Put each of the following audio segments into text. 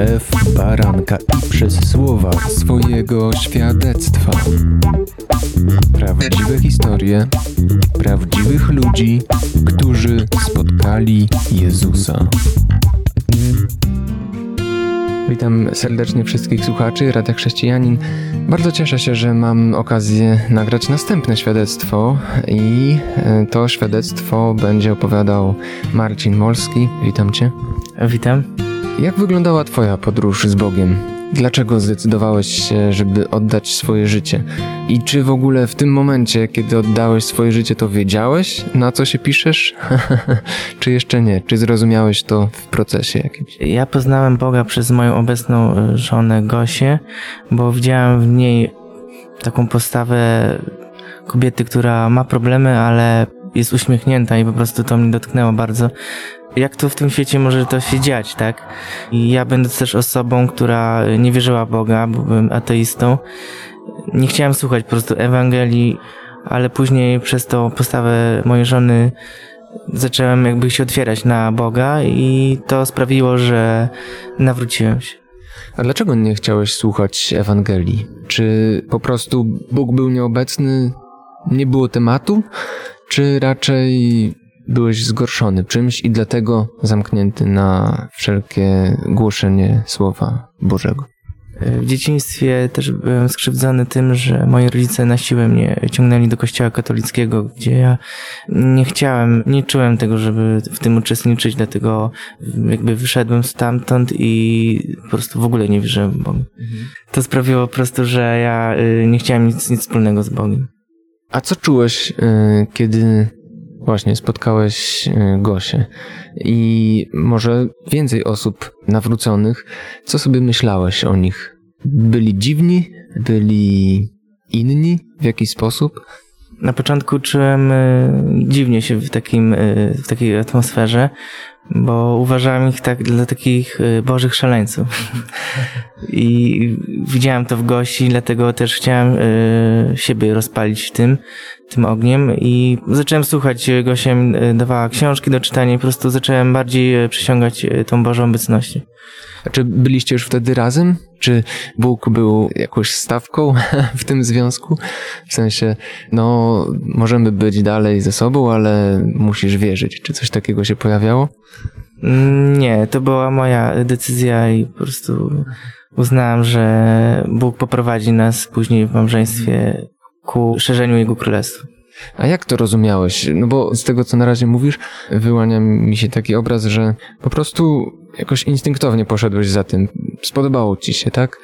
krew baranka i przez słowa swojego świadectwa. Prawdziwe historie prawdziwych ludzi, którzy spotkali Jezusa. Witam serdecznie wszystkich słuchaczy Radia Chrześcijanin. Bardzo cieszę się, że mam okazję nagrać następne świadectwo i e, to świadectwo będzie opowiadał Marcin Molski. Witam cię. Witam. Jak wyglądała twoja podróż z Bogiem? Dlaczego zdecydowałeś się, żeby oddać swoje życie? I czy w ogóle w tym momencie, kiedy oddałeś swoje życie, to wiedziałeś, na co się piszesz? czy jeszcze nie? Czy zrozumiałeś to w procesie jakimś? Ja poznałem Boga przez moją obecną e, żonę Gosię, bo widziałem w niej taką postawę kobiety, która ma problemy, ale jest uśmiechnięta i po prostu to mnie dotknęło bardzo jak to w tym świecie może to się dziać, tak? I ja będąc też osobą, która nie wierzyła w Boga, bo byłem ateistą, nie chciałem słuchać po prostu Ewangelii, ale później przez tą postawę mojej żony zacząłem jakby się otwierać na Boga i to sprawiło, że nawróciłem się. A dlaczego nie chciałeś słuchać Ewangelii? Czy po prostu Bóg był nieobecny, nie było tematu? Czy raczej byłeś zgorszony czymś i dlatego zamknięty na wszelkie głoszenie Słowa Bożego. W dzieciństwie też byłem skrzywdzony tym, że moi rodzice na siłę mnie ciągnęli do kościoła katolickiego, gdzie ja nie chciałem, nie czułem tego, żeby w tym uczestniczyć, dlatego jakby wyszedłem stamtąd i po prostu w ogóle nie wierzyłem w Boga. Mhm. To sprawiło po prostu, że ja y, nie chciałem nic, nic wspólnego z Bogiem. A co czułeś, y, kiedy Właśnie, spotkałeś e, Gosię i może więcej osób nawróconych. Co sobie myślałeś o nich? Byli dziwni? Byli inni w jakiś sposób? Na początku czułem e, dziwnie się w, takim, e, w takiej atmosferze, bo uważałem ich tak dla takich y, bożych szaleńców. I widziałem to w gości, dlatego też chciałem y, siebie rozpalić tym, tym ogniem i zacząłem słuchać. Y, dawała książki do czytania i po prostu zacząłem bardziej przysiągać tą Bożą obecnością. A czy byliście już wtedy razem? Czy Bóg był jakąś stawką w tym związku? W sensie, no, możemy być dalej ze sobą, ale musisz wierzyć. Czy coś takiego się pojawiało? Mm, nie, to była moja decyzja i po prostu uznałem, że Bóg poprowadzi nas później w małżeństwie ku szerzeniu Jego Królestwa. A jak to rozumiałeś? No bo z tego, co na razie mówisz, wyłania mi się taki obraz, że po prostu jakoś instynktownie poszedłeś za tym. Spodobało ci się, tak?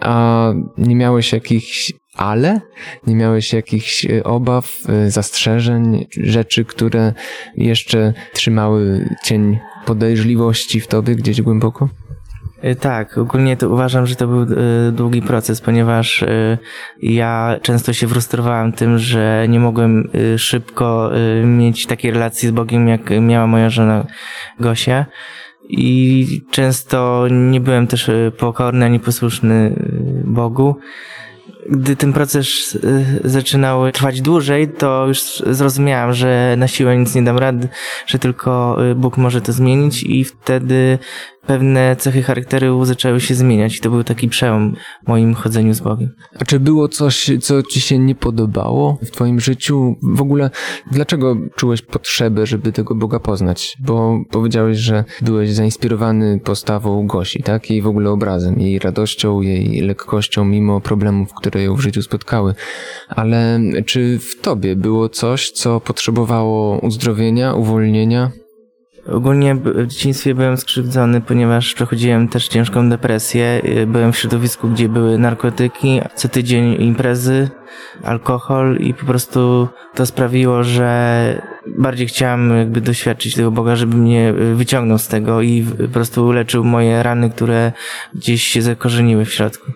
A nie miałeś jakichś ale? Nie miałeś jakichś e, obaw, e, zastrzeżeń, rzeczy, które jeszcze trzymały cień podejrzliwości w tobie gdzieś głęboko? E, tak, ogólnie to uważam, że to był długi proces, ponieważ ja często się frustrowałem tym, że nie mogłem szybko mieć takiej relacji z Bogiem, jak miała moja żona Gosia. I często nie byłem też pokorny ani posłuszny Bogu gdy ten proces zaczynał trwać dłużej, to już zrozumiałem, że na siłę nic nie dam rady, że tylko Bóg może to zmienić i wtedy pewne cechy charakteru zaczęły się zmieniać i to był taki przełom w moim chodzeniu z Bogiem. A czy było coś, co ci się nie podobało w twoim życiu? W ogóle dlaczego czułeś potrzebę, żeby tego Boga poznać? Bo powiedziałeś, że byłeś zainspirowany postawą Gosi, tak? Jej w ogóle obrazem, jej radością, jej lekkością, mimo problemów, które ją w życiu spotkały. Ale czy w tobie było coś, co potrzebowało uzdrowienia, uwolnienia? Ogólnie w dzieciństwie byłem skrzywdzony, ponieważ przechodziłem też ciężką depresję. Byłem w środowisku, gdzie były narkotyki, co tydzień imprezy, alkohol i po prostu to sprawiło, że bardziej chciałem jakby doświadczyć tego Boga, żeby mnie wyciągnął z tego i po prostu leczył moje rany, które gdzieś się zakorzeniły w środku.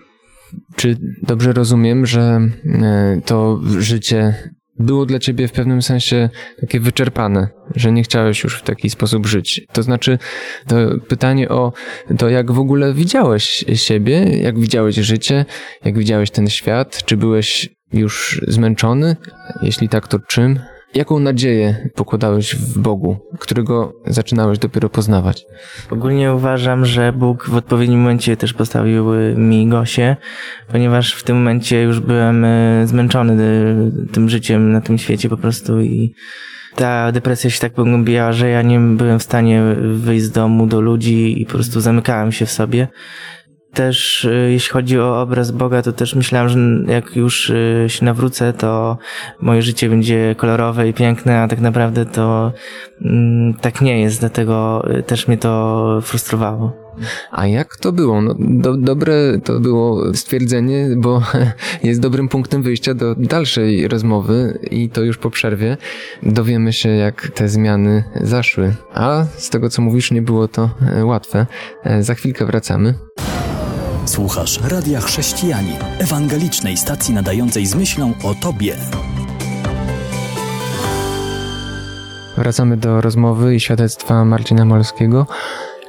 Czy dobrze rozumiem, że e, to życie było dla ciebie w pewnym sensie takie wyczerpane, że nie chciałeś już w taki sposób żyć. To znaczy, to pytanie o to, jak w ogóle widziałeś siebie, jak widziałeś życie, jak widziałeś ten świat, czy byłeś już zmęczony? Jeśli tak, to czym? Jaką nadzieję pokładałeś w Bogu, którego zaczynałeś dopiero poznawać? Ogólnie uważam, że Bóg w odpowiednim momencie też postawił mi Gosię, ponieważ w tym momencie już byłem e, zmęczony e, tym życiem na tym świecie po prostu i ta depresja się tak pogłębiała, że ja nie byłem w stanie wyjść z domu do ludzi i po prostu zamykałem się w sobie też y, jeśli chodzi o obraz Boga, to też myślałem, że jak już y, się nawrócę, to moje życie będzie kolorowe i piękne, a tak naprawdę to mm, tak nie jest, dlatego y, też mnie to frustrowało. A jak to było? No, do, dobre to było stwierdzenie, bo jest dobrym punktem wyjścia do dalszej rozmowy i to już po przerwie dowiemy się, jak te zmiany zaszły. A z tego, co mówisz, nie było to e, łatwe. E, za chwilkę wracamy. Słuchasz Radia Chrześcijani, ewangelicznej stacji nadającej z myślą o Tobie. Wracamy do rozmowy i świadectwa Marcina Molskiego.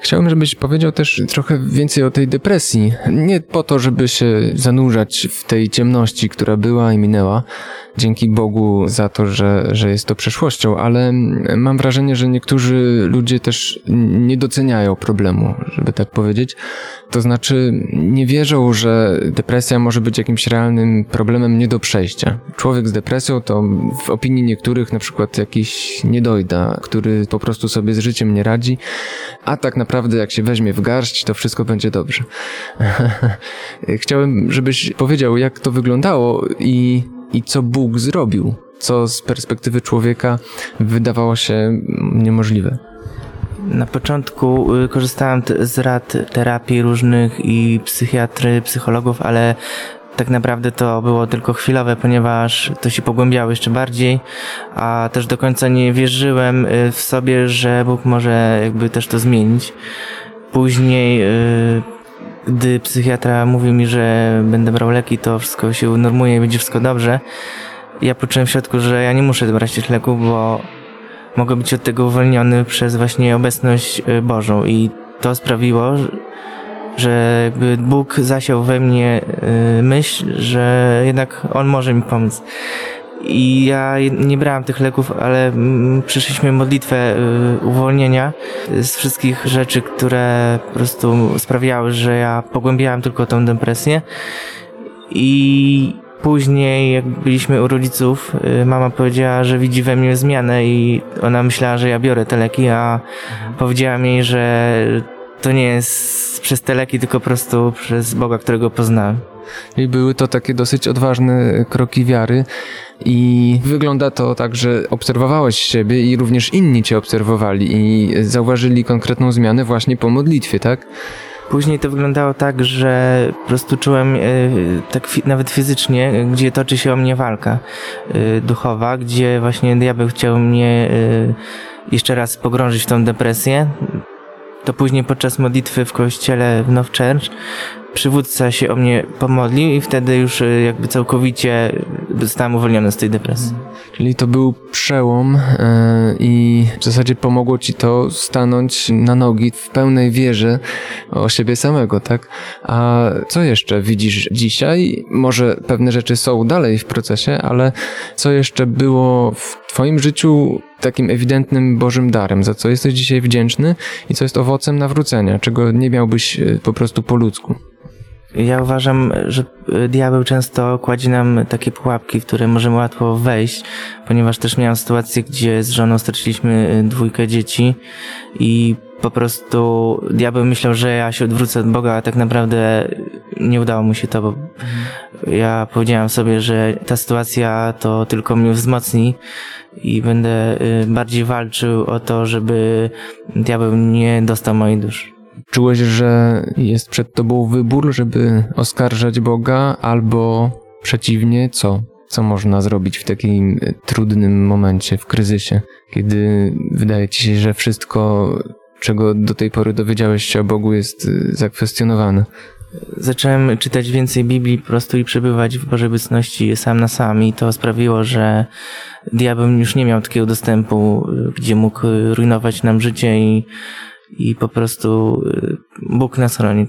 Chciałbym, żebyś powiedział też trochę więcej o tej depresji. Nie po to, żeby się zanurzać w tej ciemności, która była i minęła, dzięki Bogu za to, że, że jest to przeszłością, ale mam wrażenie, że niektórzy ludzie też nie doceniają problemu, żeby tak powiedzieć. To znaczy nie wierzą, że depresja może być jakimś realnym problemem nie do przejścia. Człowiek z depresją to w opinii niektórych na przykład jakiś niedojda, który po prostu sobie z życiem nie radzi, a tak naprawdę jak się weźmie w garść, to wszystko będzie dobrze. Chciałem, żebyś powiedział, jak to wyglądało i i co Bóg zrobił, co z perspektywy człowieka wydawało się niemożliwe. Na początku y, korzystałem z rad terapii różnych i psychiatry, psychologów, ale tak naprawdę to było tylko chwilowe, ponieważ to się pogłębiało jeszcze bardziej, a też do końca nie wierzyłem y, w sobie, że Bóg może jakby też to zmienić. Później y, gdy psychiatra mówi mi, że będę brał leki, to wszystko się unormuje i będzie wszystko dobrze, ja poczułem w środku, że ja nie muszę brać tych leków, bo mogę być od tego uwolniony przez właśnie obecność y, Bożą i to sprawiło, że jakby Bóg zasiał we mnie y, myśl, że jednak On może mi pomóc. I ja nie brałem tych leków, ale mm, przyszliśmy modlitwę y, uwolnienia z wszystkich rzeczy, które po prostu sprawiały, że ja pogłębiałem tylko tą depresję. I później, jak byliśmy u rodziców, y, mama powiedziała, że widzi we mnie zmianę i ona myślała, że ja biorę te leki, a powiedziała mi, że to nie jest przez te leki, tylko po prostu przez Boga, którego poznałem. I były to takie dosyć odważne kroki wiary. I wygląda to tak, że obserwowałeś siebie i również inni cię obserwowali i zauważyli konkretną zmianę właśnie po modlitwie, tak? Później to wyglądało tak, że po prostu czułem e, tak nawet fizycznie, gdzie toczy się o mnie walka e, duchowa, gdzie właśnie diabeł chciał mnie e, jeszcze raz pogrążyć w tą depresję. To później podczas modlitwy w kościele w Now Church przywódca się o mnie pomodlił i wtedy już y, jakby całkowicie zostałem uwolniony z tej depresji. Czyli to był przełom yy, i w zasadzie pomogło ci to stanąć na nogi w pełnej wierze o siebie samego, tak? A co jeszcze widzisz dzisiaj? Może pewne rzeczy są dalej w procesie, ale co jeszcze było w twoim życiu takim ewidentnym Bożym darem, za co jesteś dzisiaj wdzięczny i co jest owocem nawrócenia, czego nie miałbyś y, po prostu po ludzku? Ja uważam, że diabeł często kładzie nam takie pułapki, w które możemy łatwo wejść, ponieważ też miałem sytuację, gdzie z żoną straciliśmy dwójkę dzieci i po prostu diabeł myślał, że ja się odwrócę od Boga, a tak naprawdę nie udało mu się to, bo ja powiedziałem sobie, że ta sytuacja to tylko mnie wzmocni i będę y, bardziej walczył o to, żeby diabeł nie dostał mojej duszy. Czułeś, że jest przed tobą wybór, żeby oskarżać Boga, albo przeciwnie, co? Co można zrobić w takim trudnym momencie, w kryzysie, kiedy wydaje ci się, że wszystko, czego do tej pory dowiedziałeś się o Bogu, jest zakwestionowane? Zacząłem czytać więcej Biblii po prostu i przebywać w Bożej obecności sam na sam i to sprawiło, że diabeł już nie miał takiego dostępu, gdzie mógł rujnować nam życie i i po prostu y, Bóg nas chroni.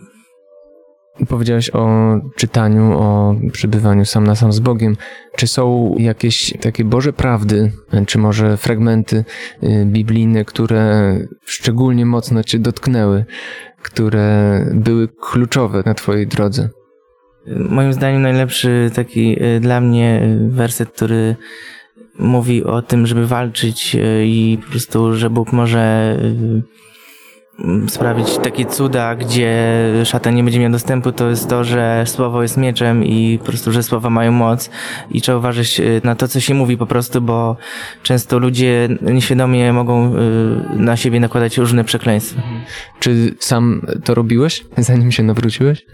Powiedziałeś o czytaniu, o przebywaniu sam na sam z Bogiem. Czy są jakieś takie Boże prawdy, czy może fragmenty y, biblijne, które szczególnie mocno Cię dotknęły, które były kluczowe na Twojej drodze? Moim zdaniem najlepszy taki y, dla mnie werset, który mówi o tym, żeby walczyć y, i po prostu, że Bóg może sprawić takie cuda, gdzie szatan nie będzie miał dostępu, to jest to, że słowo jest mieczem i po prostu, że słowa mają moc i trzeba uważać y, na to, co się mówi po prostu, bo często ludzie nieświadomie mogą y, na siebie nakładać różne przekleństwa. Czy sam to robiłeś, zanim się nawróciłeś?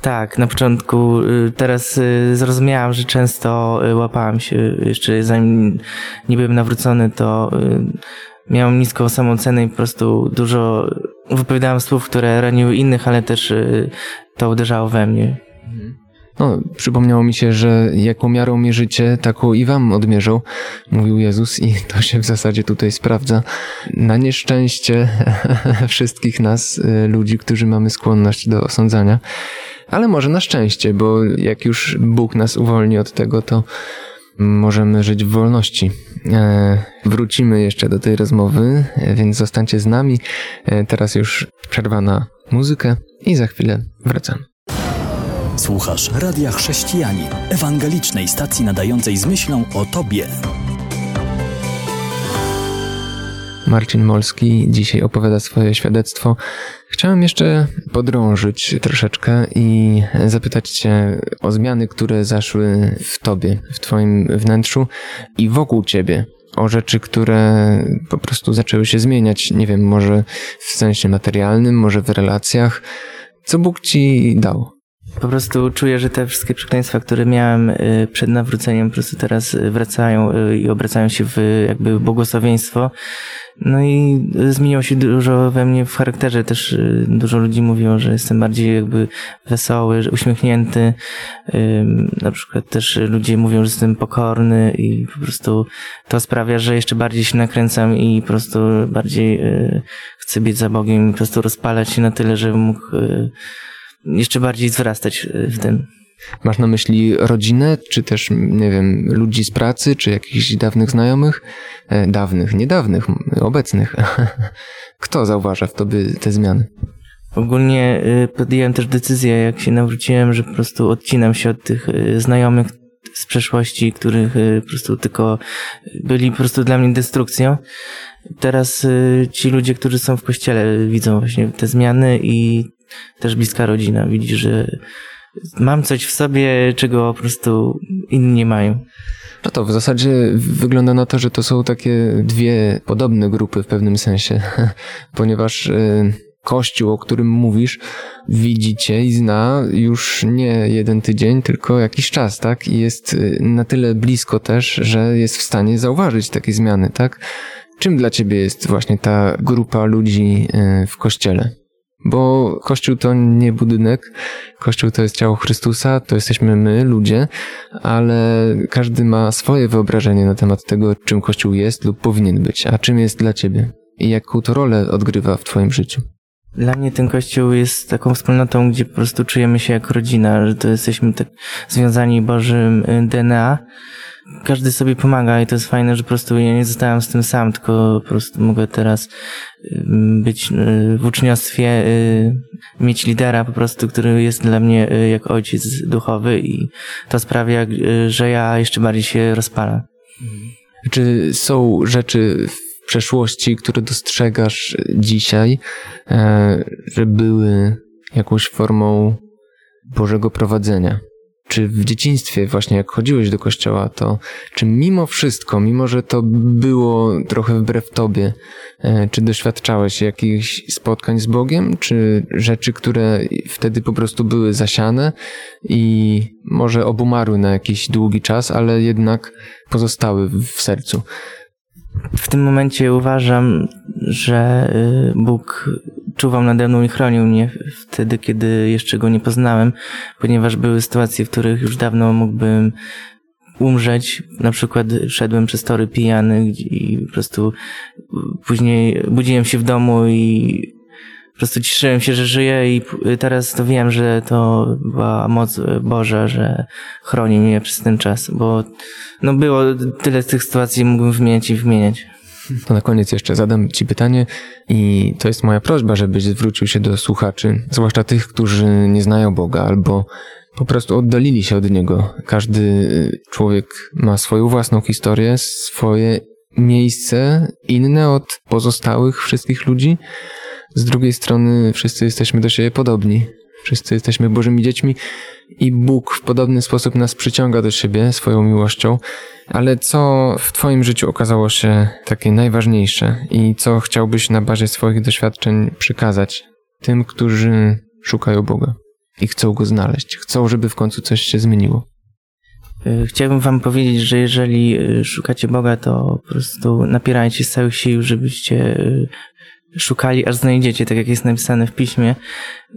Tak, na początku. Y, teraz zrozumiałam, że często łapałam się, jeszcze zanim nie byłem nawrócony, to miałem niską samocenę i po prostu dużo wypowiadałem słów, które raniły innych, ale też y, to uderzało we mnie. No, przypomniało mi się, że jaką miarą mierzycie, taką i wam odmierzą, mówił Jezus i to się w zasadzie tutaj sprawdza. Na nieszczęście wszystkich nas, y, ludzi, którzy mamy skłonność do osądzania, ale może na szczęście, bo jak już Bóg nas uwolni od tego, to możemy żyć w wolności. E, wrócimy jeszcze do tej rozmowy, e, więc zostańcie z nami. E, teraz już przerwa na muzykę i za chwilę wracamy. Słuchasz Radia Chrześcijani, ewangelicznej stacji nadającej z myślą o Tobie. Marcin Molski dzisiaj opowiada swoje świadectwo. Chciałem jeszcze podrążyć troszeczkę i zapytać Cię o zmiany, które zaszły w Tobie, w Twoim wnętrzu i wokół Ciebie. O rzeczy, które po prostu zaczęły się zmieniać. Nie wiem, może w sensie materialnym, może w relacjach. Co Bóg Ci dał? Po prostu czuję, że te wszystkie przekleństwa, które miałem y, przed nawróceniem, po prostu teraz wracają y, i obracają się w jakby błogosławieństwo. No i zmieniło się dużo we mnie w charakterze. Też y, dużo ludzi mówiło, że jestem bardziej jakby wesoły, uśmiechnięty. Na przykład też ludzie mówią, że jestem pokorny i po prostu to sprawia, że jeszcze bardziej się nakręcam i po prostu bardziej chcę być za Bogiem i po prostu rozpalać się na tyle, żeby mógł jeszcze bardziej wzrastać w tym. Masz na myśli rodzinę, czy też, nie wiem, ludzi z pracy, czy jakichś dawnych znajomych? E, dawnych, niedawnych, obecnych. Kto zauważa w tobie te zmiany? Ogólnie y, podjąłem też decyzję, jak się nawróciłem, że po prostu odcinam się od tych y, znajomych z przeszłości, których po prostu tylko byli po prostu dla mnie destrukcją. Teraz ci ludzie, którzy są w kościele, widzą właśnie te zmiany i też bliska rodzina widzi, że mam coś w sobie, czego po prostu inni nie mają. No to w zasadzie wygląda na to, że to są takie dwie podobne grupy w pewnym sensie, ponieważ y, Kościół, o którym mówisz, widzicie i zna już nie jeden tydzień, tylko jakiś czas, tak? I jest y, na tyle blisko też, że jest w stanie zauważyć takie zmiany, tak? Czym dla ciebie jest właśnie ta grupa ludzi y, w kościele? Bo Kościół to nie budynek, Kościół to jest ciało Chrystusa, to jesteśmy my, ludzie, ale każdy ma swoje wyobrażenie na temat tego, czym Kościół jest lub powinien być, a czym jest dla ciebie? I jaką to rolę odgrywa w twoim życiu. Dla mnie ten kościół jest taką wspólnotą, gdzie po prostu czujemy się jak rodzina, że to jesteśmy tak związani Bożym y, DNA każdy sobie pomaga i to jest fajne, że po prostu ja nie zostałem z tym sam, tylko po prostu mogę teraz być y, w uczniostwie, y, mieć lidera po prostu, który jest dla mnie jak ojciec duchowy i to sprawia, że ja jeszcze bardziej się rozpalam. Czy są rzeczy przeszłości, które dostrzegasz dzisiaj, e, że były jakąś formą Bożego prowadzenia? czy w dzieciństwie właśnie jak chodziłeś do kościoła, to czy mimo wszystko, mimo że to było trochę wbrew tobie, e, czy doświadczałeś jakichś spotkań z Bogiem, czy rzeczy, które wtedy po prostu były zasiane i może obumarły na jakiś długi czas, ale jednak pozostały w sercu? W tym momencie uważam, że y, Bóg czuwał nade mną i chronił mnie wtedy, kiedy jeszcze go nie poznałem, ponieważ były sytuacje, w których już dawno mógłbym umrzeć. Na przykład szedłem przez tory pijany i po prostu później budziłem się w domu i po prostu cieszyłem się, że żyję i teraz to wiem, że to była moc Boża, że chroni mnie przez ten czas, bo no było tyle tych sytuacji, mógłbym wymieniać i wymieniać. To na koniec jeszcze zadam Ci pytanie i to jest moja prośba, żebyś zwrócił się do słuchaczy, zwłaszcza tych, którzy nie znają Boga albo po prostu oddalili się od Niego. Każdy człowiek ma swoją własną historię, swoje miejsce inne od pozostałych wszystkich ludzi. Z drugiej strony wszyscy jesteśmy do siebie podobni. Wszyscy jesteśmy Bożymi dziećmi i Bóg w podobny sposób nas przyciąga do siebie swoją miłością. Ale co w Twoim życiu okazało się takie najważniejsze i co chciałbyś na bazie swoich doświadczeń przekazać tym, którzy szukają Boga i chcą go znaleźć, chcą, żeby w końcu coś się zmieniło? Y, chciałbym wam powiedzieć, że jeżeli y, szukacie Boga, to po prostu napierajcie z całych sił, żebyście y, szukali, aż znajdziecie, tak jak jest napisane w piśmie.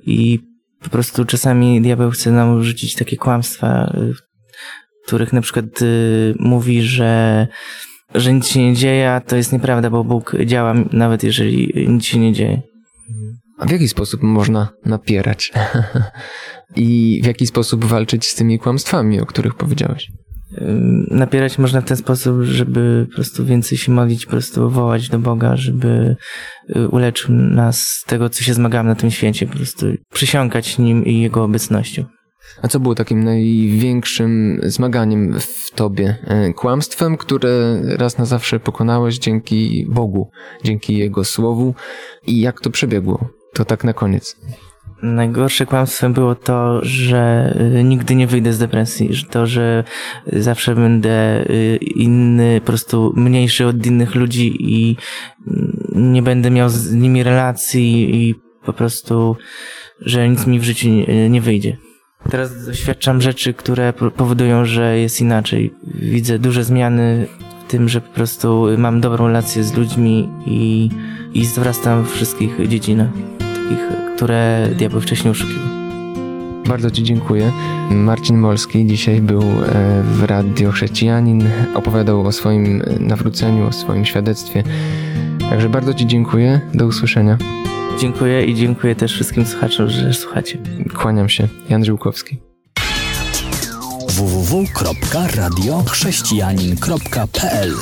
I po prostu czasami diabeł chce nam rzucić takie kłamstwa, w których na przykład mówi, że, że nic się nie dzieje, a to jest nieprawda, bo Bóg działa nawet jeżeli nic się nie dzieje. A w jaki sposób można napierać? I w jaki sposób walczyć z tymi kłamstwami, o których powiedziałeś? Napierać można w ten sposób, żeby po prostu więcej się modlić, po prostu wołać do Boga, żeby y, uleczył nas z tego, co się zmagamy na tym świecie, po prostu przysiągać Nim i Jego obecnością. A co było takim największym zmaganiem w tobie? E, kłamstwem, które raz na zawsze pokonałeś dzięki Bogu, dzięki Jego Słowu i jak to przebiegło? To tak na koniec. Najgorsze kłamstwem było to, że y, nigdy nie wyjdę z depresji, że to, że zawsze będę y, inny, po prostu mniejszy od innych ludzi i nie będę miał z nimi relacji i po prostu, że nic mi w życiu nie, wyjdzie. Teraz doświadczam rzeczy, które powodują, że jest inaczej. Widzę duże zmiany w tym, że po prostu mam dobrą relację z ludźmi i, i wzrastam w wszystkich dziedzinach takich, które diabeł wcześniej oszukiwał. Bardzo Ci dziękuję. Marcin Molski dzisiaj był e, w Radio Chrześcijanin, opowiadał o swoim e, nawróceniu, o swoim świadectwie. Także bardzo Ci dziękuję. Do usłyszenia. Dziękuję i dziękuję też wszystkim słuchaczom, że słuchacie. Kłaniam się. Jan Żyłkowski. www.radiochrześcijanin.pl